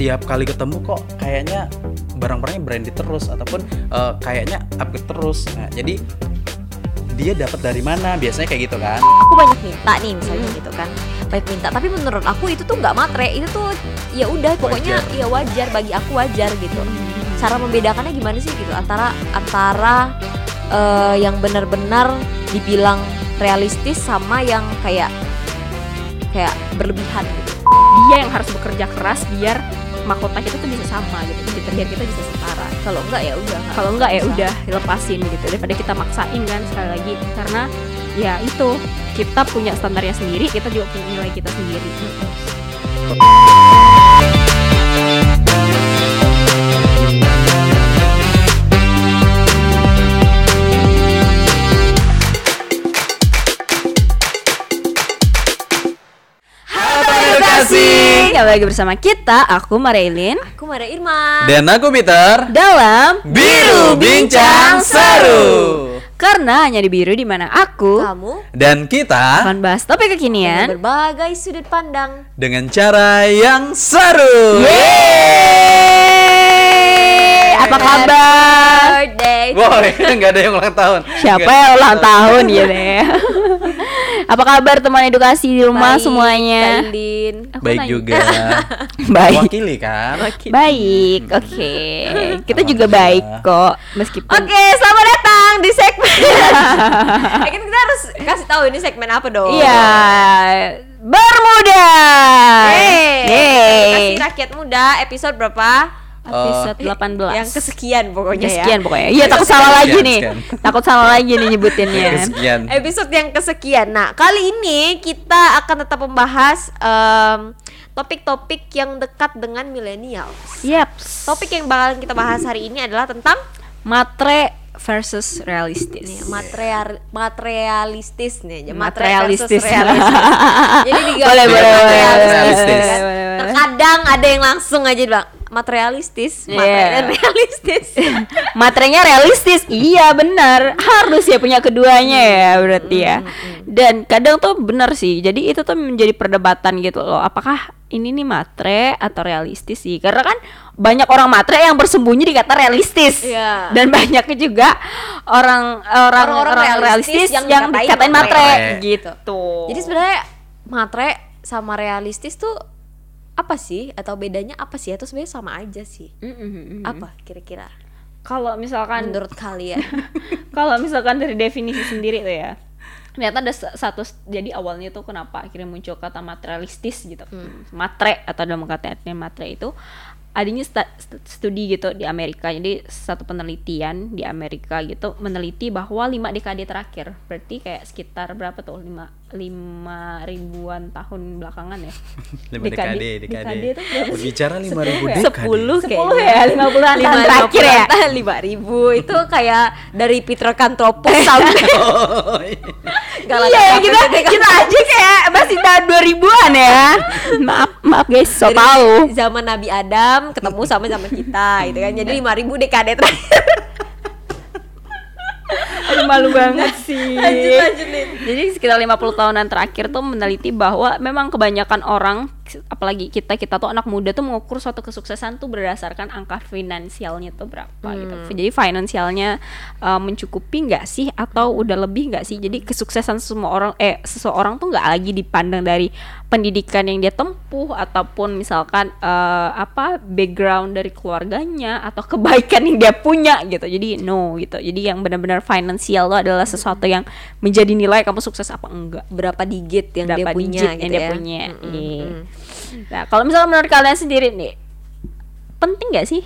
tiap kali ketemu kok kayaknya barang-barangnya branded terus ataupun eh, kayaknya upgrade terus. Nah, jadi dia dapat dari mana? Biasanya kayak gitu kan. Aku banyak minta nih misalnya gitu kan. Banyak minta. Tapi menurut aku itu tuh nggak matre. Itu tuh ya udah pokoknya Wajar. ya wajar. Bagi aku wajar gitu. Cara membedakannya gimana sih gitu? Antara antara eh, yang benar-benar dibilang realistis sama yang kayak kayak berlebihan gitu. Dia yang harus bekerja keras biar mahkota kita tuh bisa sama gitu gitu biar kita bisa setara. Kalau enggak ya udah. Kalau enggak ya udah lepasin gitu daripada kita maksain kan sekali lagi. Karena ya itu kita punya standarnya sendiri kita juga punya nilai kita sendiri edukasi kembali lagi bersama kita aku Marilyn aku Mara Irma dan aku Peter. Dalam biru bincang seru. Karena hanya di biru di mana aku kamu dan kita akan bahas topik dengan kekinian berbagai sudut pandang. dengan cara yang seru. Yeay! apa kabar? birthday Boy, nggak ada yang ulang tahun. siapa yang ulang tahun ya deh apa kabar teman edukasi di rumah Baik, semuanya. Aku Baik nanya. juga. baik Wakili kan. baik oke kita juga baik kok meskipun Oke, selamat datang di segmen. Eh, kan kita harus kasih tahu ini segmen apa dong. iya bermuda Yeay. Yeay. Kasih rakyat muda episode berapa? Episode 18 Yang kesekian pokoknya ya. kesekian pokoknya iya takut Sekian, salah lagi sekian, nih sekian. takut salah lagi nih nyebutinnya Kesekian. Episode yang kesekian. Nah, kali ini kita akan tetap membahas em, topik-topik yang dekat dengan milenial. yep Topik yang bakalan kita bahas hari ini adalah tentang matre versus realistis nih, material materialistis nih, Materialistis. materialistis. Jadi digabung Boleh, boleh, boleh, materialistis. boleh, boleh, boleh. Terkadang ada yang langsung aja bilang materialistis, materi Yeah. dan realistis. Materainya realistis, iya benar harus ya punya keduanya ya berarti ya. Dan kadang tuh benar sih, jadi itu tuh menjadi perdebatan gitu loh. Apakah ini nih matre atau realistis sih? Karena kan banyak orang matre yang bersembunyi di kata realistis, Iya. dan banyaknya juga orang orang Orang-orang orang realistis, realistis yang yang, dikatain dikatain matre, matre. gitu. Jadi sebenarnya matre sama realistis tuh apa sih? Atau bedanya apa sih? Atau sebenarnya sama aja sih? Mm, mm, mm, mm. Apa kira-kira? Kalau misalkan menurut kalian? kalau misalkan dari definisi sendiri tuh ya ternyata ada sa- satu jadi awalnya tuh kenapa akhirnya muncul kata materialistis gitu. Matre atau dalam kata artinya matre itu adanya studi gitu di Amerika. Jadi satu penelitian di Amerika gitu meneliti bahwa lima dekade terakhir berarti kayak sekitar berapa tuh? Lima lima ribuan tahun belakangan ya Lima dekade, dekade. dekade itu? Berbicara lima ribu Sepuluh ya? dekade. Sepuluh sepuluh ya lima puluhan tahun terakhir ya lima ribu itu kayak dari Peter Kantropus sampai Oh, iya. Iya kita kita aja kayak masih tahun 2000-an ya. maaf maaf guys, so tahu. zaman Nabi Adam ketemu sama zaman kita gitu kan jadi 5000 dekade terakhir malu banget sih. lanjut lanjut Jadi sekitar 50 tahunan terakhir tuh meneliti bahwa memang kebanyakan orang apalagi kita kita tuh anak muda tuh mengukur suatu kesuksesan tuh berdasarkan angka finansialnya tuh berapa gitu. Jadi finansialnya uh, mencukupi nggak sih atau udah lebih nggak sih? Jadi kesuksesan semua orang eh seseorang tuh nggak lagi dipandang dari pendidikan yang dia tempuh ataupun misalkan uh, apa background dari keluarganya atau kebaikan yang dia punya gitu. Jadi no gitu. Jadi yang benar-benar finansial tuh adalah sesuatu yang menjadi nilai kamu sukses apa enggak. berapa digit yang dia Berapa punya digit gitu yang dia ya. punya. Mm-mm, Iya. mm. Nah, kalau misalnya menurut kalian sendiri nih, penting nggak sih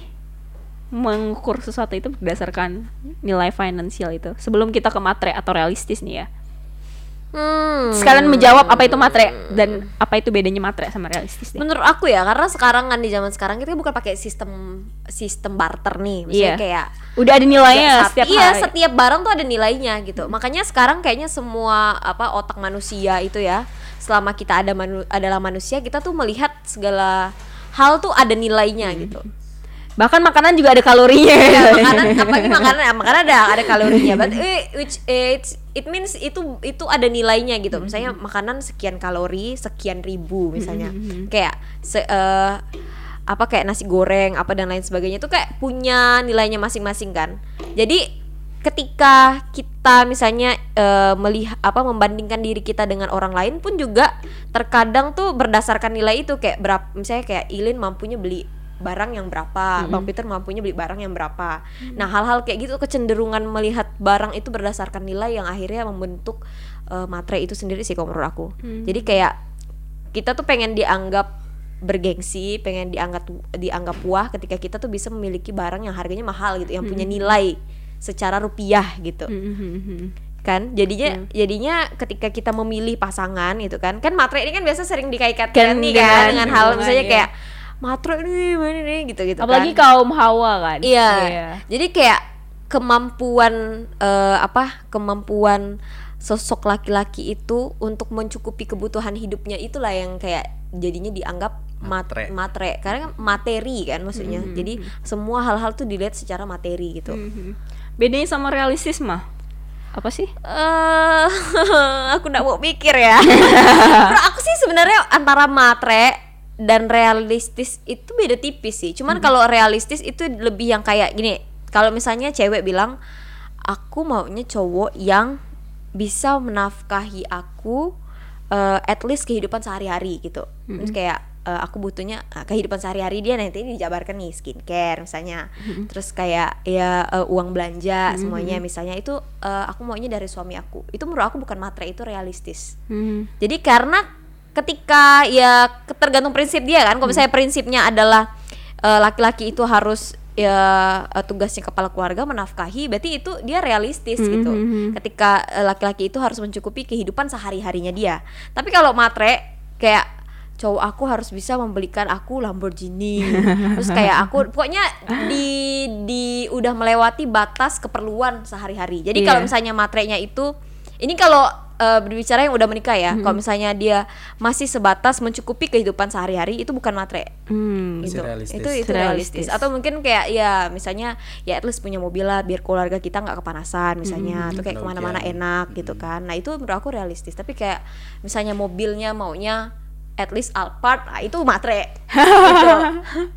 mengukur sesuatu itu berdasarkan nilai finansial itu? Sebelum kita ke matre atau realistis nih ya. Hmm. Sekalian menjawab apa itu matre dan apa itu bedanya matre sama realistis nih. Menurut aku ya, karena sekarang kan di zaman sekarang kita bukan pakai sistem sistem barter nih, misalnya Iya. kayak Udah ada nilainya Sat- setiap iya hari. setiap barang tuh ada nilainya gitu makanya sekarang kayaknya semua apa otak manusia itu ya selama kita ada manu- adalah manusia kita tuh melihat segala hal tuh ada nilainya gitu Bahkan makanan juga ada kalorinya. ya, makanan apalagi makanan makanan ada ada kalorinya. But eh, which eh, it's, it means itu itu ada nilainya gitu. Misalnya makanan sekian kalori sekian ribu misalnya. Kayak se, eh, apa kayak nasi goreng apa dan lain sebagainya itu kayak punya nilainya masing-masing kan. Jadi ketika kita misalnya melihat apa membandingkan diri kita dengan orang lain pun juga terkadang tuh berdasarkan nilai itu. Kayak berapa misalnya kayak Ilin mampunya beli barang yang berapa, Bang Peter mampunya beli barang yang berapa. Nah, hal-hal kayak gitu kecenderungan melihat barang itu berdasarkan nilai yang akhirnya membentuk uh, matre itu sendiri sih kalau menurut aku. Jadi kayak kita tuh pengen dianggap bergengsi, pengen dianggap dianggap puah ketika kita tuh bisa memiliki barang yang harganya mahal gitu, yang punya nilai secara rupiah gitu. Kan jadinya jadinya ketika kita memilih pasangan gitu kan. Kan matre ini kan biasa sering dikaitkan Kan nih dengan kan dengan hal hubungan, misalnya iya. kayak matre nih mana nih gitu-gitu Apalagi kan. kaum hawa kan. Iya. Jadi kayak kemampuan eh, apa? Kemampuan sosok laki-laki itu untuk mencukupi kebutuhan hidupnya itulah yang kayak jadinya dianggap mat- Matre. matre. Karena kan materi kan maksudnya. Jadi semua hal-hal tuh dilihat secara materi gitu. Mhm. Bedanya sama realistis mah apa sih? eh aku nggak mau mikir ya. Aku sih sebenarnya antara matre dan realistis itu beda tipis sih. Cuman kalau realistis itu lebih yang kayak gini. Kalau misalnya cewek bilang aku maunya cowok yang bisa menafkahi aku eh, at least kehidupan sehari-hari gitu. Terus kayak eh, aku butuhnya eh, kehidupan sehari-hari dia nanti dijabarkan nih skincare misalnya. Terus kayak ya eh, uang belanja semuanya misalnya itu eh, aku maunya dari suami aku. Itu menurut aku bukan matre itu realistis. Hmm. Jadi karena ketika ya tergantung prinsip dia kan. Kalau misalnya prinsipnya adalah eh, laki-laki itu harus ya eh, tugasnya kepala keluarga menafkahi, berarti itu dia realistis gitu. Ketika eh, laki-laki itu harus mencukupi kehidupan sehari-harinya dia. Tapi kalau matre kayak cowok aku harus bisa membelikan aku Lamborghini terus kayak aku pokoknya di di udah melewati batas keperluan sehari-hari jadi Iya. kalau misalnya matrenya itu ini kalau eh, berbicara yang udah menikah ya kalau misalnya dia masih sebatas mencukupi kehidupan sehari-hari itu bukan matre Hmm. gitu. realistis. itu itu Realistis. realistis atau mungkin kayak ya misalnya ya at least punya mobil lah biar keluarga kita nggak kepanasan misalnya atau kayak Ada ke mana-mana enak gitu kan nah itu menurut aku realistis tapi kayak misalnya mobilnya maunya at least Alphard nah itu matre gitu.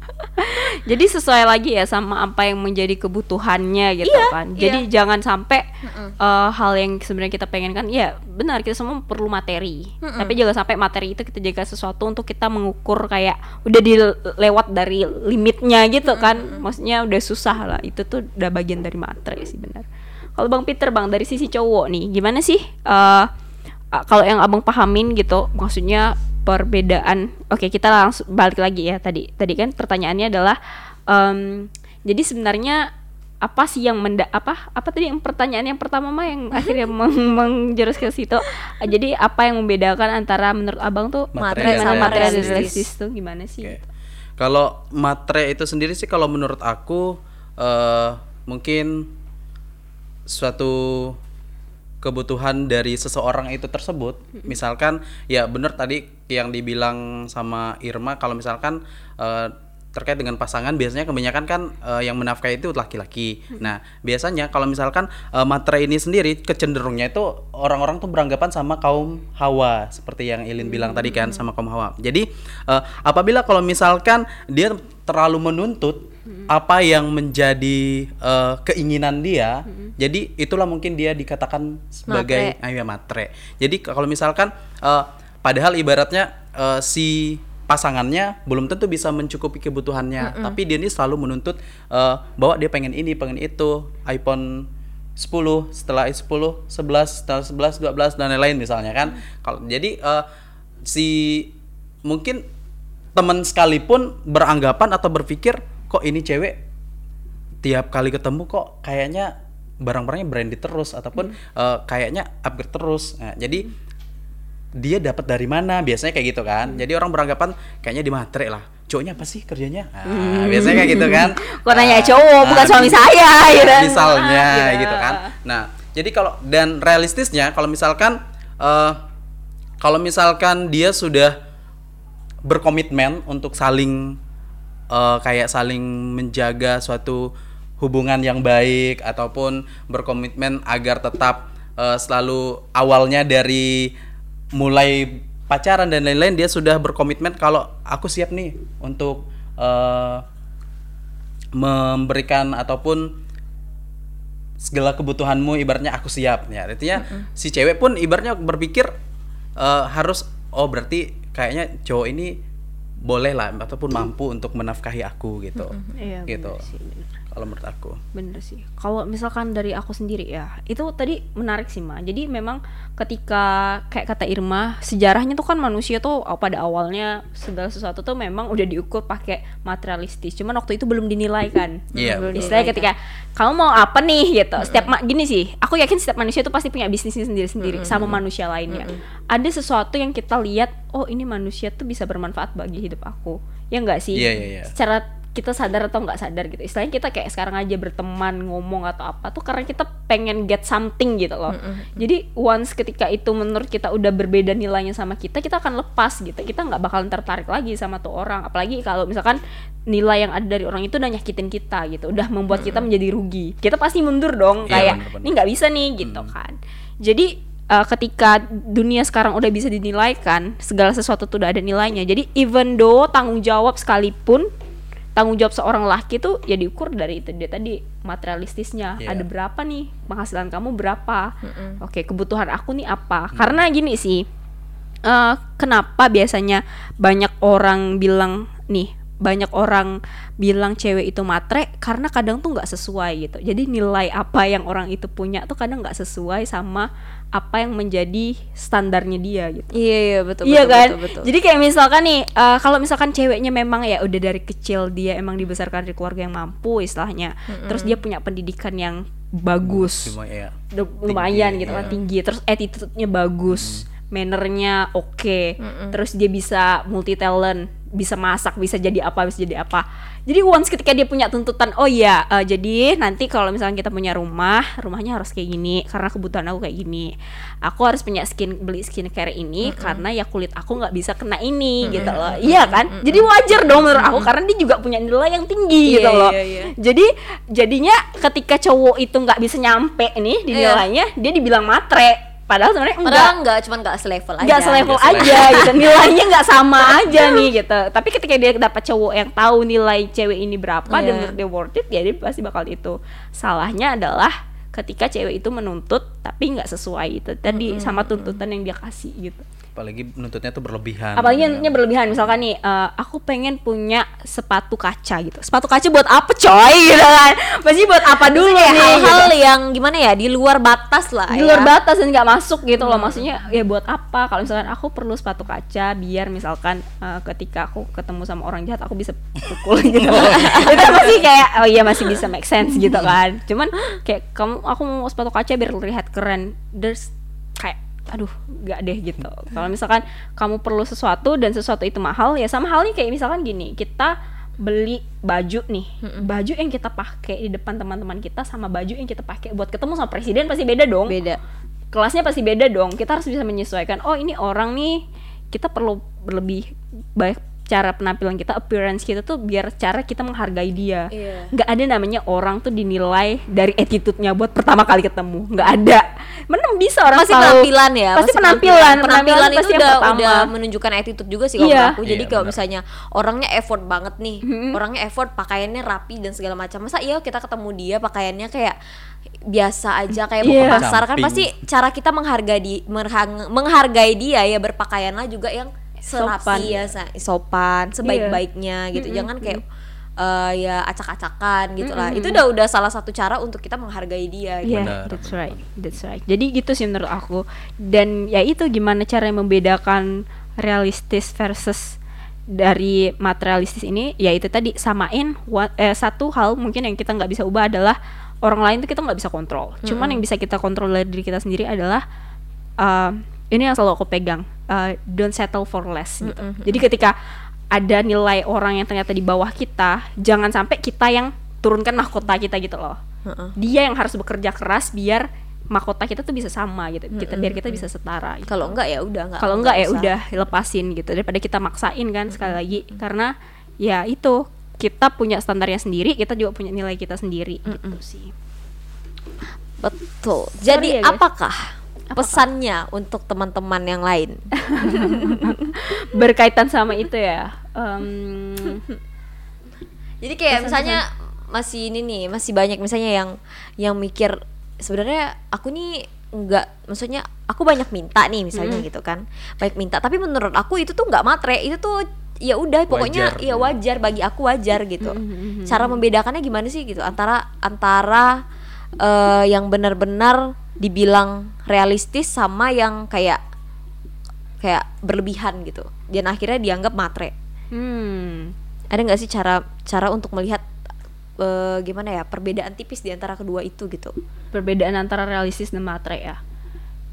Jadi sesuai lagi ya sama apa yang menjadi kebutuhannya gitu Iya, kan. iya. Jadi jangan sampai eh, hal yang sebenarnya kita pengen kan, ya benar kita semua perlu materi. Tapi jangan sampai materi itu kita jaga sesuatu untuk kita mengukur kayak udah dilewat dari limitnya gitu kan. Maksudnya udah susah lah. Itu tuh udah bagian dari materi sih benar. Kalau Bang Peter Bang dari sisi cowok nih, gimana sih uh, kalau yang abang pahamin gitu maksudnya perbedaan oke kita langsung balik lagi ya tadi tadi kan pertanyaannya adalah em, jadi sebenarnya apa sih yang menda apa apa tadi yang pertanyaan yang pertama mah yang akhirnya meng- menjurus ke situ Uh, jadi apa yang membedakan antara menurut abang tuh sama materi dan realistis. realistis tuh gimana sih Oke. Kalau matre itu sendiri sih kalau menurut aku eh mungkin suatu kebutuhan dari seseorang itu tersebut. Misalkan ya bener tadi yang dibilang sama Irma kalau misalkan eh, terkait dengan pasangan biasanya kebanyakan kan eh, yang menafkahi itu laki-laki. Nah, biasanya kalau misalkan eh, matre ini sendiri kecenderungnya itu orang-orang tuh beranggapan sama kaum Hawa seperti yang Ilin bilang tadi kan sama kaum Hawa. Jadi eh, apabila kalau misalkan dia terlalu menuntut apa yang menjadi eh, keinginan dia, jadi itulah mungkin dia dikatakan sebagai iya, matre. Jadi kalau misalkan eh, padahal ibaratnya eh, si pasangannya belum tentu bisa mencukupi kebutuhannya, tapi dia ini selalu menuntut eh, bahwa dia pengen ini, pengen itu, iPhone 10, setelah 10, 11, setelah 11, 12 dan lain-lain misalnya kan. Kalau jadi eh, si mungkin teman sekalipun beranggapan atau berpikir kok ini cewek tiap kali ketemu kok kayaknya barang-barangnya branded terus ataupun eh, kayaknya upgrade terus. Nah, jadi dia dapat dari mana? Biasanya kayak gitu kan. Jadi orang beranggapan kayaknya di matre lah. Cowoknya apa sih kerjanya? Nah, biasanya kayak gitu kan. Kok nanya Nah, cowok, bukan nah, suami saya, gitu. Misalnya Gitu. gitu kan. Nah, jadi kalau dan realistisnya kalau misalkan eh kalau misalkan dia sudah berkomitmen untuk saling eh, kayak saling menjaga suatu hubungan yang baik ataupun berkomitmen agar tetap eh, selalu awalnya dari mulai pacaran dan lain-lain dia sudah berkomitmen kalau aku siap nih untuk eh, memberikan ataupun segala kebutuhanmu ibaratnya aku siap. Ya artinya si cewek pun ibaratnya berpikir eh, harus oh berarti kayaknya cowok ini boleh lah ataupun mampu untuk menafkahi aku gitu. Iya, gitu. bener sih, bener. Kalau menurut aku Bener sih. Kalau misalkan dari aku sendiri ya, itu tadi menarik sih Ma. Jadi memang ketika kayak kata Irma, sejarahnya tuh kan manusia tuh uh, pada awalnya segala sesuatu tuh memang udah diukur pakai materialistis. Cuman waktu itu belum dinilai kan. Iya, Belum betul. Istilahnya ketika kamu mau apa nih gitu. Setiap ma- gini sih, aku yakin setiap manusia tuh pasti punya bisnisnya sendiri-sendiri sama manusia lainnya. Ada sesuatu yang kita lihat, oh ini manusia tuh bisa bermanfaat bagi hidup aku. Ya enggak sih? Iya, iya, iya. secara kita sadar atau nggak sadar gitu. Istilahnya kita kayak sekarang aja berteman ngomong atau apa tuh karena kita pengen get something gitu loh. Jadi once ketika itu menurut kita udah berbeda nilainya sama kita kita akan lepas gitu. Kita nggak bakalan tertarik lagi sama tuh orang. Apalagi kalau misalkan nilai yang ada dari orang itu udah nyakitin kita gitu. Udah membuat kita menjadi rugi. Kita pasti mundur dong Iya, kayak ini nggak bisa nih gitu kan. Jadi uh, ketika dunia sekarang udah bisa dinilaikan segala sesuatu tuh udah ada nilainya. Jadi even though tanggung jawab sekalipun tanggung jawab seorang laki tuh ya diukur dari itu dia tadi materialistisnya. Iya. ada berapa nih? Penghasilan kamu berapa? Oke kebutuhan aku nih apa? Karena gini sih eh, kenapa biasanya banyak orang bilang nih banyak orang bilang cewek itu matre? Karena kadang tuh nggak sesuai gitu. Jadi nilai apa yang orang itu punya tuh kadang nggak sesuai sama apa yang menjadi standarnya dia gitu. Iya iya betul iya betul, kan? betul, betul. jadi kayak misalkan nih eh, kalau misalkan ceweknya memang ya udah dari kecil dia emang dibesarkan dari keluarga yang mampu istilahnya terus dia punya pendidikan yang bagus. Cuma ya Lu- lumayan Tinggi, gitu kan iya. tinggi. Terus attitude-nya bagus mannernya oke. Terus dia bisa multi talent bisa masak bisa jadi apa bisa jadi apa jadi once ketika dia punya tuntutan oh ya eh, jadi nanti kalau misalnya kita punya rumah rumahnya harus kayak gini karena kebutuhan aku kayak gini. Aku harus punya skin beli skincare ini karena ya kulit aku nggak bisa kena ini gitu loh. Iya kan? Jadi wajar dong menurut aku karena dia juga punya nilai yang tinggi Iya, gitu loh. iya, iya. jadi jadinya ketika cowok itu nggak bisa nyampe nih di Iya. nilainya dia dibilang matre padahal sebenarnya enggak Padahal enggak, cuman enggak selevel aja. nggak selevel selevel. aja gitu nilainya nggak sama aja nih gitu tapi ketika dia dapat cowok yang tahu nilai cewek ini berapa dan Iya. menurut dia worth it ya dia pasti bakal itu salahnya adalah ketika cewek itu menuntut tapi nggak sesuai itu tadi sama tuntutan yang dia kasih gitu apalagi nuntutnya tuh berlebihan apalagi gitu. nuntutnya berlebihan. Misalkan nih eh, aku pengen punya sepatu kaca gitu. Sepatu kaca buat apa coy? Gitu kan. Pasti buat apa dulu nih hal-hal gitu. yang gimana ya di luar batas lah di ya. luar batas dan nggak masuk gitu loh. Maksudnya ya buat apa? Kalau misalkan aku perlu sepatu kaca biar misalkan eh, ketika aku ketemu sama orang jahat aku bisa pukul gitu. Itu masih kayak oh iya masih bisa make sense gitu kan. Cuman kayak kamu aku mau sepatu kaca biar terlihat keren. There's kayak aduh nggak deh gitu. Kalau misalkan kamu perlu sesuatu dan sesuatu itu mahal ya sama halnya kayak misalkan gini kita beli baju nih. Baju yang kita pakai di depan teman-teman kita sama baju yang kita pakai buat ketemu sama presiden pasti beda dong. Beda. kelasnya pasti beda dong. Kita harus bisa menyesuaikan oh ini orang nih kita perlu berlebih baik cara penampilan kita appearance kita tuh biar cara kita menghargai dia Iya. nggak ada namanya orang tuh dinilai dari attitude-nya buat pertama kali ketemu nggak ada mana bisa orang Pasti tahu- penampilan ya, pasti pasti penampilan penampilan itu pasti udah pertama. udah menunjukkan attitude juga sih kalau Iya. aku. Jadi Iya, kalau misalnya orangnya effort banget nih, orangnya effort pakaiannya rapi dan segala macam. Masa iya kita ketemu dia pakaiannya kayak biasa aja kayak mau Iya. ke pasar kan Camping. pasti cara kita menghargai di merhang- menghargai dia ya berpakaianlah juga yang Sopan. ya sopan sebaik-baiknya gitu. Jangan kayak eh, ya acak-acakan gitu lah. Itu udah udah salah satu cara untuk kita menghargai dia gitu. Iya, Benar, that's right, that's right. Jadi gitu sih menurut aku. Dan ya itu gimana cara membedakan realistis versus dari materialistis ini, ya itu tadi samain wa- eh, satu hal mungkin yang kita nggak bisa ubah adalah orang lain tuh kita nggak bisa kontrol. Cuman yang bisa kita kontrol dari diri kita sendiri adalah uh, ini yang selalu aku pegang, uh, don't settle for less. Gitu. Jadi ketika ada nilai orang yang ternyata di bawah kita, jangan sampai kita yang turunkan mahkota kita gitu loh Heeh. dia yang harus bekerja keras biar mahkota kita tuh bisa sama gitu kita biar kita bisa setara gitu. Kalau enggak ya udah enggak. kalau enggak ya usah. udah lepasin gitu daripada kita maksain kan sekali lagi karena ya itu kita punya standarnya sendiri kita juga punya nilai kita sendiri gitu sih Betul. Jadi ya, guys. apakah pesannya untuk teman-teman yang lain? berkaitan sama itu ya em, Jadi kayak misalnya masih ini nih, masih banyak misalnya yang yang mikir sebenarnya aku nih nggak maksudnya aku banyak minta nih misalnya gitu kan. Banyak minta, tapi menurut aku itu tuh nggak matre, itu tuh ya udah pokoknya Wajar. ya wajar bagi aku wajar gitu. Cara membedakannya gimana sih gitu antara antara eh, yang benar-benar dibilang realistis sama yang kayak kayak berlebihan gitu. Dan akhirnya dianggap matre Hmm. ada nggak sih cara cara untuk melihat eh, gimana ya perbedaan tipis di antara kedua itu gitu Perbedaan antara realistis dan matre ya.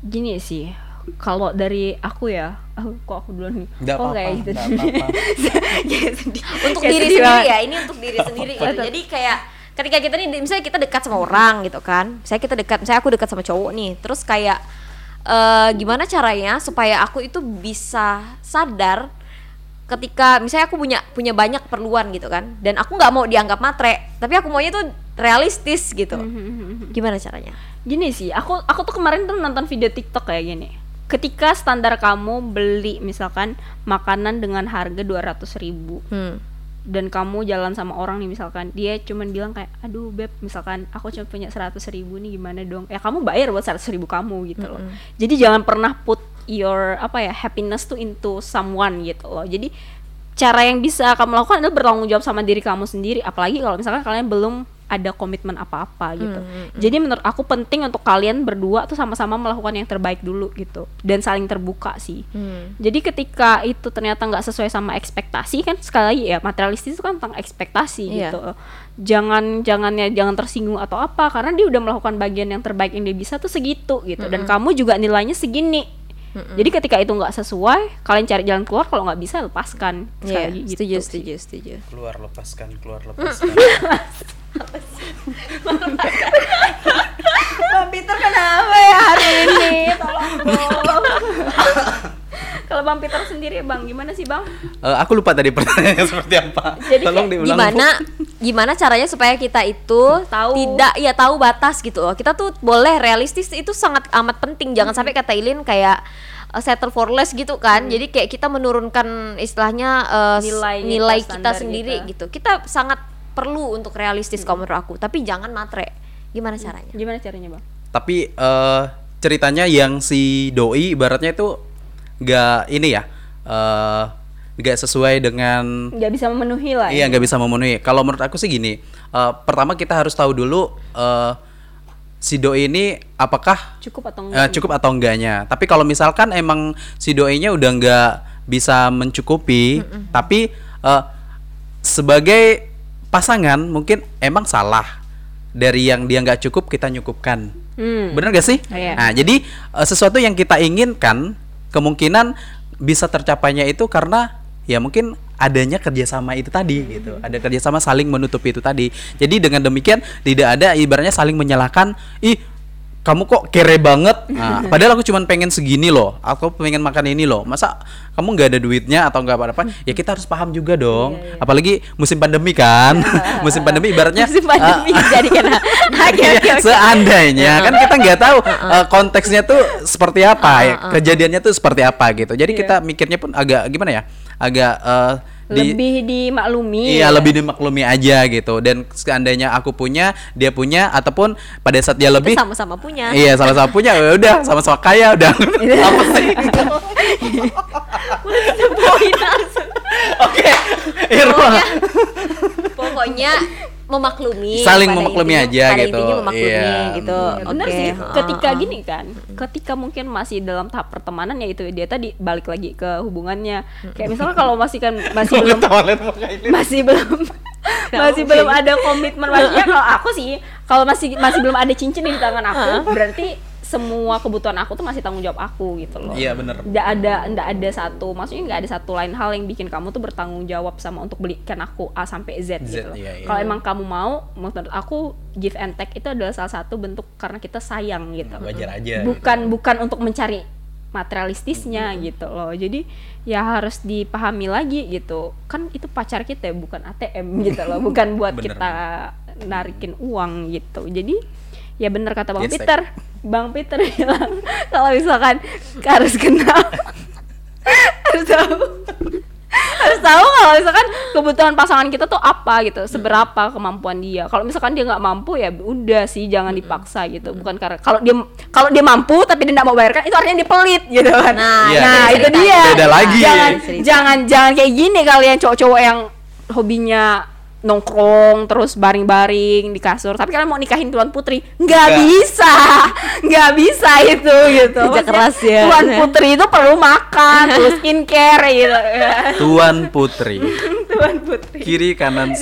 Gini sih, kalau dari aku ya, oh, kok aku duluan nih? Nggak kok apa-apa, kayak gitu. Kayak sedih. untuk Kayak diri sendiri ya ini untuk diri sendiri gitu jadi kayak ketika kita nih misalnya kita dekat sama orang gitu kan. Saya kita dekat misalnya aku dekat sama cowok nih. Terus kayak eh, gimana caranya supaya aku itu bisa sadar ketika misalnya aku punya punya banyak keperluan gitu kan. Dan aku nggak mau dianggap matre tapi aku maunya tuh realistis gitu. Gimana caranya? Gini sih, aku aku tuh kemarin tuh nonton video TikTok kayak gini. Ketika standar kamu beli misalkan makanan dengan harga 200.000 ribu hmm. Dan kamu jalan sama orang nih misalkan dia cuman bilang kayak aduh beb misalkan aku cuma punya 100.000 ribu nih gimana dong? Ya kamu bayar buat 100.000 ribu kamu gitu loh. Jadi jangan pernah put your apa ya happiness tuh into someone gitu loh. Jadi cara yang bisa kamu lakukan adalah bertanggung jawab sama diri kamu sendiri. Apalagi kalau misalkan kalian belum ada komitmen apa-apa gitu jadi menurut aku penting untuk kalian berdua tuh sama-sama melakukan yang terbaik dulu gitu dan saling terbuka sih Hmm. jadi ketika itu ternyata nggak sesuai sama ekspektasi kan sekali lagi ya materialistis itu kan tentang ekspektasi Iya. gitu. Jangan jangan ya jangan tersinggung atau apa karena dia udah melakukan bagian yang terbaik yang dia bisa tuh segitu gitu dan kamu juga nilainya segini. Jadi ketika itu nggak sesuai, kalian cari jalan keluar kalau nggak bisa lepaskan. Sekali Iya, lagi gitu setuju, setuju, setuju. keluar lepaskan keluar lepaskan Bang Peter kenapa ya hari ini? Tolong dong. Kalau Bang Peter sendiri Bang gimana sih Bang? Eh, aku lupa tadi pertanyaannya seperti apa Jadi tolong kayak diulang gimana gimana caranya supaya kita itu Tahu. tidak ya tahu batas gitu loh kita tuh boleh realistis itu sangat amat penting jangan sampai kata Ilin kayak uh, settle for less gitu kan jadi kayak kita menurunkan istilahnya uh, Nilai kita, nilai kita standar sendiri kita. gitu kita sangat perlu untuk realistis kalau menurut aku. Tapi jangan matre. Gimana caranya? Gimana caranya Bang? tapi eh, ceritanya yang si doi ibaratnya itu nggak ini ya eh, nggak sesuai dengan Nggak bisa memenuhi lah. iya nggak bisa memenuhi. Kalau menurut aku sih gini eh, pertama kita harus tahu dulu eh, si doi ini apakah Cukup atau enggak? cukup atau enggaknya. Tapi kalau misalkan emang si doinya udah nggak bisa mencukupi tapi eh, sebagai pasangan mungkin emang salah. Dari yang dia nggak cukup kita nyukupkan. Hmm. bener gak sih? Oh, iya. nah jadi eh, sesuatu yang kita inginkan kemungkinan bisa tercapainya itu karena ya mungkin adanya kerjasama itu tadi gitu. Ada kerjasama saling menutupi itu tadi. Jadi dengan demikian tidak ada ibaratnya saling menyalahkan ih kamu kok kere banget? Nah, padahal aku cuma pengen segini loh. Aku pengen makan ini loh. Masa kamu nggak ada duitnya atau nggak apa-apa? Ya kita harus paham juga dong. Apalagi musim pandemi kan. Musim pandemi ibaratnya Musim pandemi eh, jadi kena. Iya, oke oke. seandainya. Kan kita nggak tahu eh, konteksnya tuh seperti apa ya, kejadiannya tuh seperti apa gitu. Jadi kita mikirnya pun agak gimana ya? Agak eh, di Lebih dimaklumi. iya lebih dimaklumi aja gitu. Dan seandainya aku punya dia punya ataupun pada saat dia lebih sama-sama punya. Iya sama-sama punya. Ya udah sama-sama kaya udah. Apa sih poin langsung. oke Irma pokoknya pokoknya memaklumi Saling pada memaklumi intinya- aja pada gitu. memaklumi Iya. gitu. Ya, bener sih. Ketika ha. gini kan ketika mungkin masih dalam tahap pertemanan ya itu dia tadi balik lagi ke hubungannya. Kayak misalnya kalau masih kan masih belum masih belum masih belum ada komitmen. Maksudnya kalau aku sih kalau masih masih belum ada cincin di tangan aku berarti semua kebutuhan aku tuh masih tanggung jawab aku gitu loh iya bener nggak ada nggak ada satu maksudnya nggak ada satu lain hal yang bikin kamu tuh bertanggung jawab sama untuk belikan aku A sampai Z, Z, gitu loh. iya, iya. Kalau emang kamu mau, menurut aku give and take itu adalah salah satu bentuk karena kita sayang gitu. wajar aja Bukan bukan untuk mencari materialistisnya gitu loh. Jadi ya harus dipahami lagi gitu. Kan itu pacar kita ya, bukan ATM gitu loh, bukan buat Bener, kita narikin uang gitu. Jadi ya bener kata Bang Yes, Peter. Bang Peter bilang kalau misalkan harus kenal. Harus tahu. Harus tahu kalau misalkan kebutuhan pasangan kita tuh apa gitu seberapa kemampuan dia. Kalau misalkan dia nggak mampu ya udah sih jangan dipaksa gitu. Bukan karena kalau dia kalau dia mampu tapi dia nggak mau bayarkan itu artinya dia pelit gitu kan. Nah, Iya, nah itu cerita. dia. Beda lagi. jangan jangan jangan kayak gini kalian cowok-cowok yang hobinya nongkrong terus baring-baring di kasur tapi kalian mau nikahin tuan putri nggak Nggak. bisa nggak bisa itu gitu Kerja Maksudnya, keras ya. tuan putri itu perlu makan perlu skincare gitu Tuan Putri. tuan putri Kiri kanan.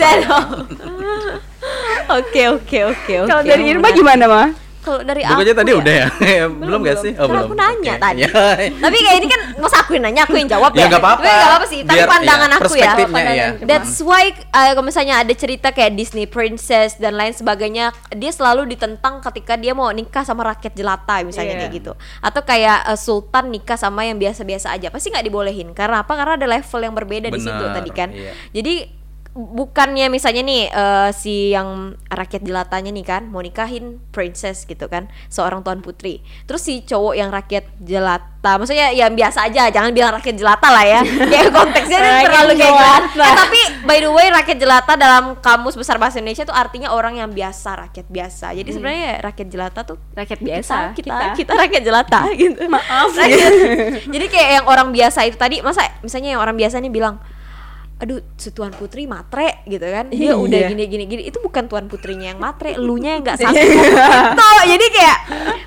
Oke oke oke oke. kalau dari Irma gimana mah Kalau dari aku tadi ya, udah ya? belum gak sih? Oh, Kan belum. aku nanya Oke. tadi. Iya. Tapi kayak ini kan masa aku yang nanya, aku yang jawab Ya ya. nggak apa-apa. Tapi nggak apa-apa sih. Tapi Biar, pandangan iya, aku ya. pandangan- iya. That's why uh, kalau misalnya ada cerita kayak Disney Princess dan lain sebagainya, dia selalu ditentang ketika dia mau nikah sama rakyat jelata misalnya Iya. kayak gitu. Atau kayak uh, sultan nikah sama yang biasa-biasa aja, pasti nggak dibolehin. Karena apa? Karena ada level yang berbeda di situ tadi kan. iya. Jadi bukannya misalnya nih eh, si yang rakyat jelatanya nih kan mau nikahin princess gitu kan seorang tuan putri. Terus si cowok yang rakyat jelata maksudnya yang biasa aja jangan bilang rakyat jelata lah ya. Kayak konteksnya Rakyat terlalu kayak gitu. jelata. Eh, tapi by the way rakyat jelata dalam kamus besar bahasa Indonesia tuh artinya orang yang biasa rakyat biasa. Jadi sebenarnya ya rakyat jelata tuh rakyat biasa kita kita, kita rakyat jelata gitu. Maaf. Jadi kayak yang orang biasa itu tadi masa misalnya yang orang biasa nih bilang aduh si tuan putri matre gitu kan. Dia Iya. udah gini gini gini itu bukan tuan putrinya yang matre elunya yang nggak satu. Gitu jadi kayak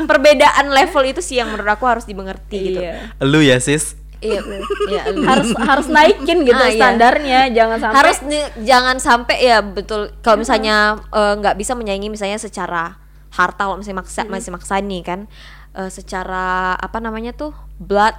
perbedaan level itu sih yang menurut aku harus dimengerti gitu. Iya. Lu ya sis? iya iya harus harus naikin gitu Ah, iya. standarnya. Jangan sampai harus jangan sampai ya betul. Kalau misalnya eh, nggak bisa menyaingi misalnya secara harta kalau misalnya maksa masih maksa nih kan eh, secara apa namanya tuh blood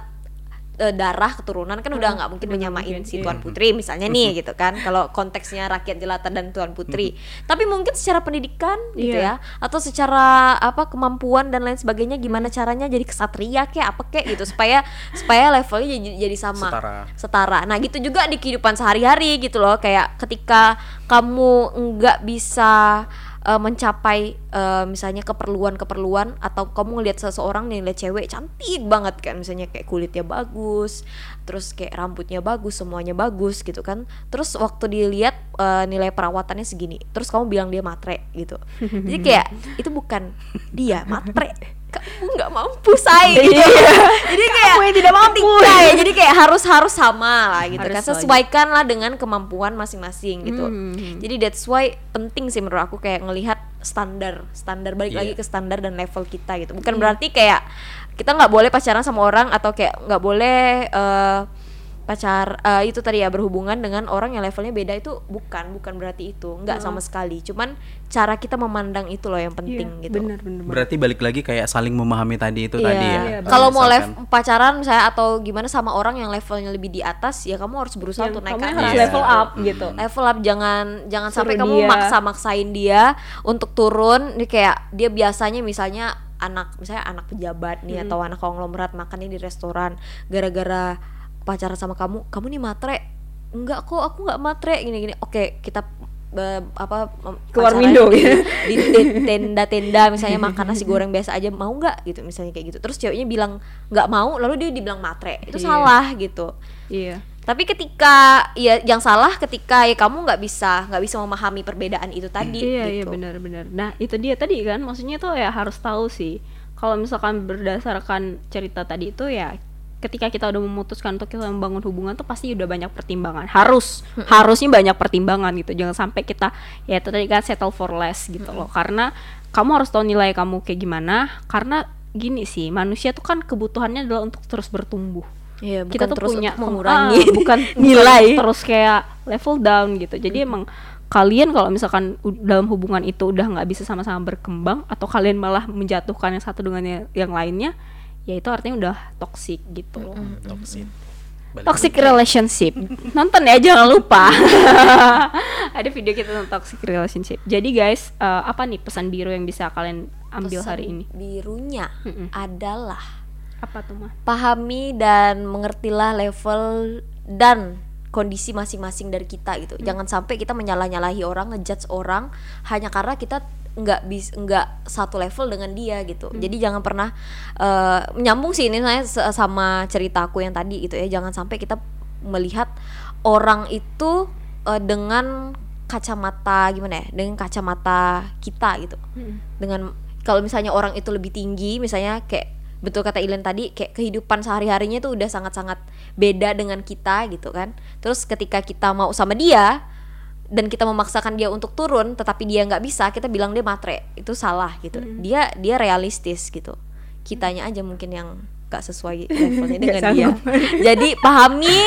eh, darah keturunan kan udah nggak mungkin menyamain si iya. tuan putri misalnya nih gitu kan kalau konteksnya rakyat jelata dan tuan putri tapi mungkin secara pendidikan gitu ya Iya. atau secara apa kemampuan dan lain sebagainya gimana caranya jadi kesatria kayak apa kayak gitu supaya supaya levelnya jadi, jadi sama Setara. setara. Nah gitu juga di kehidupan sehari-hari gitu loh kayak ketika kamu nggak bisa eh, mencapai eh, misalnya keperluan-keperluan atau kamu ngelihat seseorang nih lihat cewek cantik banget kan misalnya kayak kulitnya bagus terus kayak rambutnya bagus semuanya bagus gitu kan. Terus waktu dilihat eh, nilai perawatannya segini terus kamu bilang dia matre gitu. Jadi kayak itu bukan dia matre nggak mampu say gitu. jadi kayak Kamu yang tidak mampu. ketika ya jadi kayak harus harus sama lah gitu Harus kan sesuaikan lah dengan kemampuan masing-masing gitu Hmm. jadi that's why penting sih menurut aku kayak ngelihat standar standar balik Iya. lagi ke standar dan level kita gitu bukan berarti kayak kita nggak boleh pacaran sama orang atau kayak nggak boleh eh, pacar eh, itu tadi ya berhubungan dengan orang yang levelnya beda itu bukan bukan berarti itu nggak sama sekali cuman cara kita memandang itu loh yang penting gitu benar benar Berarti balik lagi kayak saling memahami tadi itu Iya. tadi ya. Iya, Kalau mau Misalkan. lev pacaran misalnya atau gimana sama orang yang levelnya lebih di atas ya kamu harus berusaha Yang untuk naik kamu ke atas. harus Iya. level up gitu Level up jangan jangan Suruh sampai kamu dia. maksa-maksain dia untuk turun Ini kayak dia biasanya misalnya anak misalnya anak pejabat nih atau anak konglomerat makannya di restoran gara-gara pacaran sama kamu kamu nih matre. Enggak kok aku nggak matre. Gini-gini. Oke kita eh, apa Keluar window, di, gitu. di, tenda-tenda misalnya makan nasi goreng biasa aja. Mau nggak? Gitu misalnya kayak gitu. Terus ceweknya bilang nggak mau lalu dia dibilang matre. Itu Iya. salah gitu. Iya. Tapi ketika ya yang salah ketika ya kamu nggak bisa nggak bisa memahami perbedaan itu tadi iya iya gitu. benar-benar nah itu dia tadi kan. Maksudnya tuh ya harus tahu sih. Kalau misalkan berdasarkan cerita tadi itu ya ketika kita udah memutuskan untuk kita membangun hubungan tuh pasti udah banyak pertimbangan. Harus harusnya banyak pertimbangan gitu. Jangan sampai kita ya itu tadi kan settle for less gitu loh. Karena kamu harus tahu nilai kamu kayak gimana. Karena gini sih manusia tuh kan kebutuhannya adalah untuk terus bertumbuh. Iya, kita tuh terus punya mengurangi ah, bukan nilai. bukan terus kayak level down gitu. Jadi emang kalian kalau misalkan dalam hubungan itu udah nggak bisa sama-sama berkembang atau kalian malah menjatuhkan yang satu dengan yang lainnya ya itu artinya udah toxic gitu loh. Toxic. Balik toxic relationship. Nonton ya jangan lupa. Ada video kita tentang toxic relationship. Jadi guys eh, apa nih pesan biru yang bisa kalian ambil Pesan hari ini? birunya Mm-mm. adalah apa tuh mah pahami dan mengertilah level dan kondisi masing-masing dari kita gitu. Jangan sampai kita menyalah-nyalahi orang, ngejudge orang hanya karena kita nggak bis nggak satu level dengan dia gitu. Jadi jangan pernah eh, menyambung sih ini saya sama ceritaku yang tadi gitu ya. Jangan sampai kita melihat orang itu eh, dengan kacamata gimana ya? Dengan kacamata kita gitu. Dengan kalau misalnya orang itu lebih tinggi misalnya kayak betul kata Ilen tadi kayak kehidupan sehari-harinya tuh udah sangat-sangat beda dengan kita gitu kan. Terus ketika kita mau sama dia dan kita memaksakan dia untuk turun tetapi dia nggak bisa kita bilang dia matre. Itu salah gitu. Dia dia realistis gitu. Kitanya aja mungkin yang nggak sesuai levelnya dengan dia. jadi pahami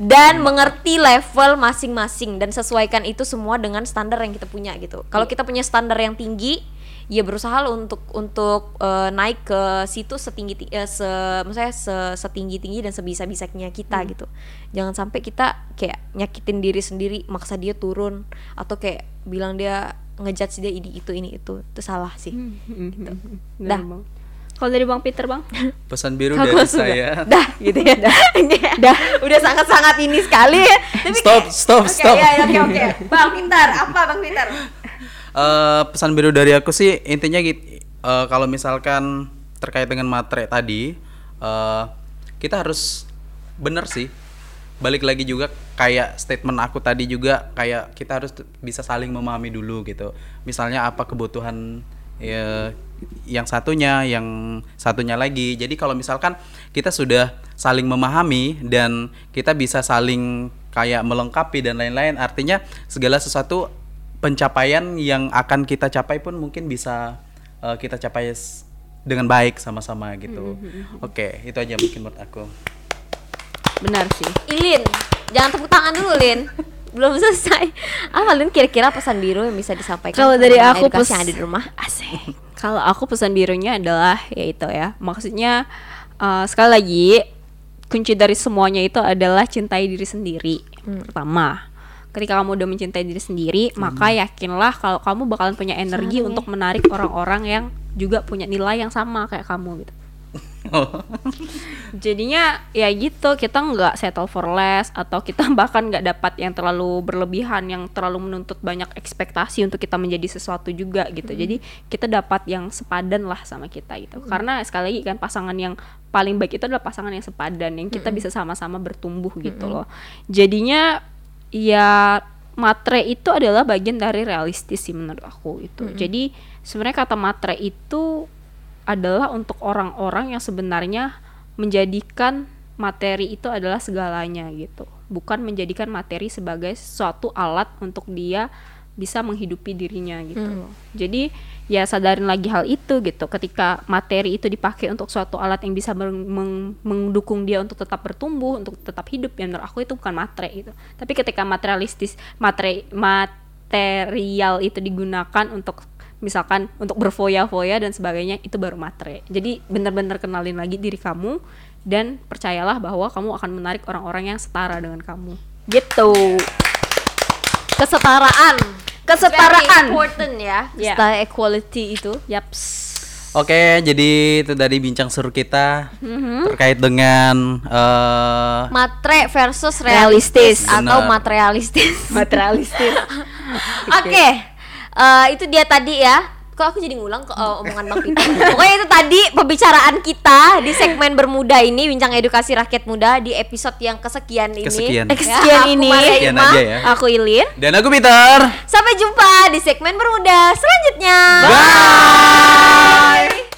dan mengerti level masing-masing dan sesuaikan itu semua dengan standar yang kita punya gitu. Kalau kita punya standar yang tinggi ya berusaha lo untuk untuk eh, naik ke situ setinggi ti- eh, se maksudnya se- setinggi tinggi dan sebisa bisanya kita gitu. Jangan sampai kita kayak nyakitin diri sendiri maksa dia turun atau kayak bilang dia ngejudge dia ini itu ini itu. Itu salah sih. Bener, Dah. Bang. Kalau dari Bang Peter, Bang? Pesan biru Aku dari suka. saya. dah gitu ya. Dah. Udah sangat sangat ini sekali. Ya tapi Stop, stop, Oke, stop. ya, oke oke. Bang pintar apa bang pintar Eh, pesan biru dari aku sih intinya gitu eh, kalau misalkan terkait dengan matre tadi eh, kita harus bener sih. Balik lagi juga kayak statement aku tadi juga kayak kita harus bisa saling memahami dulu gitu. Misalnya apa kebutuhan ya, yang satunya yang satunya lagi. Jadi kalau misalkan kita sudah saling memahami dan kita bisa saling kayak melengkapi dan lain-lain artinya segala sesuatu pencapaian yang akan kita capai pun mungkin bisa uh, kita capai dengan baik sama-sama gitu. Oke, itu aja mungkin menurut aku. Benar sih. Ilin jangan tepuk tangan dulu Lin belum selesai apa Lin kira-kira pesan biru yang bisa disampaikan Kalau dari aku pes- yang ada di rumah Asik. Kalau aku pesan birunya adalah yaitu ya, maksudnya eh, sekali lagi kunci dari semuanya itu adalah cintai diri sendiri. Pertama, ketika kamu udah mencintai diri sendiri, maka yakinlah kalau kamu bakalan punya energi untuk menarik orang-orang yang juga punya nilai yang sama kayak kamu gitu. Jadinya ya gitu kita nggak settle for less atau kita bahkan nggak dapat yang terlalu berlebihan yang terlalu menuntut banyak ekspektasi untuk kita menjadi sesuatu juga gitu. Jadi kita dapat yang sepadan lah sama kita gitu. Karena sekali lagi kan pasangan yang paling baik itu adalah pasangan yang sepadan yang kita bisa sama-sama bertumbuh gitu loh. Jadinya ya matre itu adalah bagian dari realistis sih menurut aku itu. Jadi sebenarnya kata matre itu adalah untuk orang-orang yang sebenarnya menjadikan materi itu adalah segalanya gitu. Bukan menjadikan materi sebagai suatu alat untuk dia bisa menghidupi dirinya gitu. loh. Jadi ya sadarin lagi hal itu gitu. Ketika materi itu dipakai untuk suatu alat yang bisa mendukung dia untuk tetap bertumbuh, untuk tetap hidup, ya menurut aku itu bukan matre gitu. Tapi ketika materialistis, matre material itu digunakan untuk misalkan untuk berfoya-foya dan sebagainya itu baru matre. Jadi benar-benar kenalin lagi diri kamu dan percayalah bahwa kamu akan menarik orang-orang yang setara dengan kamu. Gitu. kesetaraan Kesetaraan. Very important ya Ya. Setara equality itu Yaps. Oke, jadi itu dari bincang seru kita terkait dengan eh matre versus Realistis. realistis, atau materialistis Materialistis. Oke, eh, itu dia tadi ya. Kok aku jadi ngulang ke eh, omongan Bang Peter. Pokoknya itu tadi pembicaraan kita di segmen bermuda ini, bincang edukasi rakyat muda di episode yang kesekian ini. Kesekian. Ya, Kesekian aku ini. Maria Sekian Ima. aja ya. Aku Ilin. dan aku Peter. Sampai jumpa di segmen bermuda selanjutnya. Bye.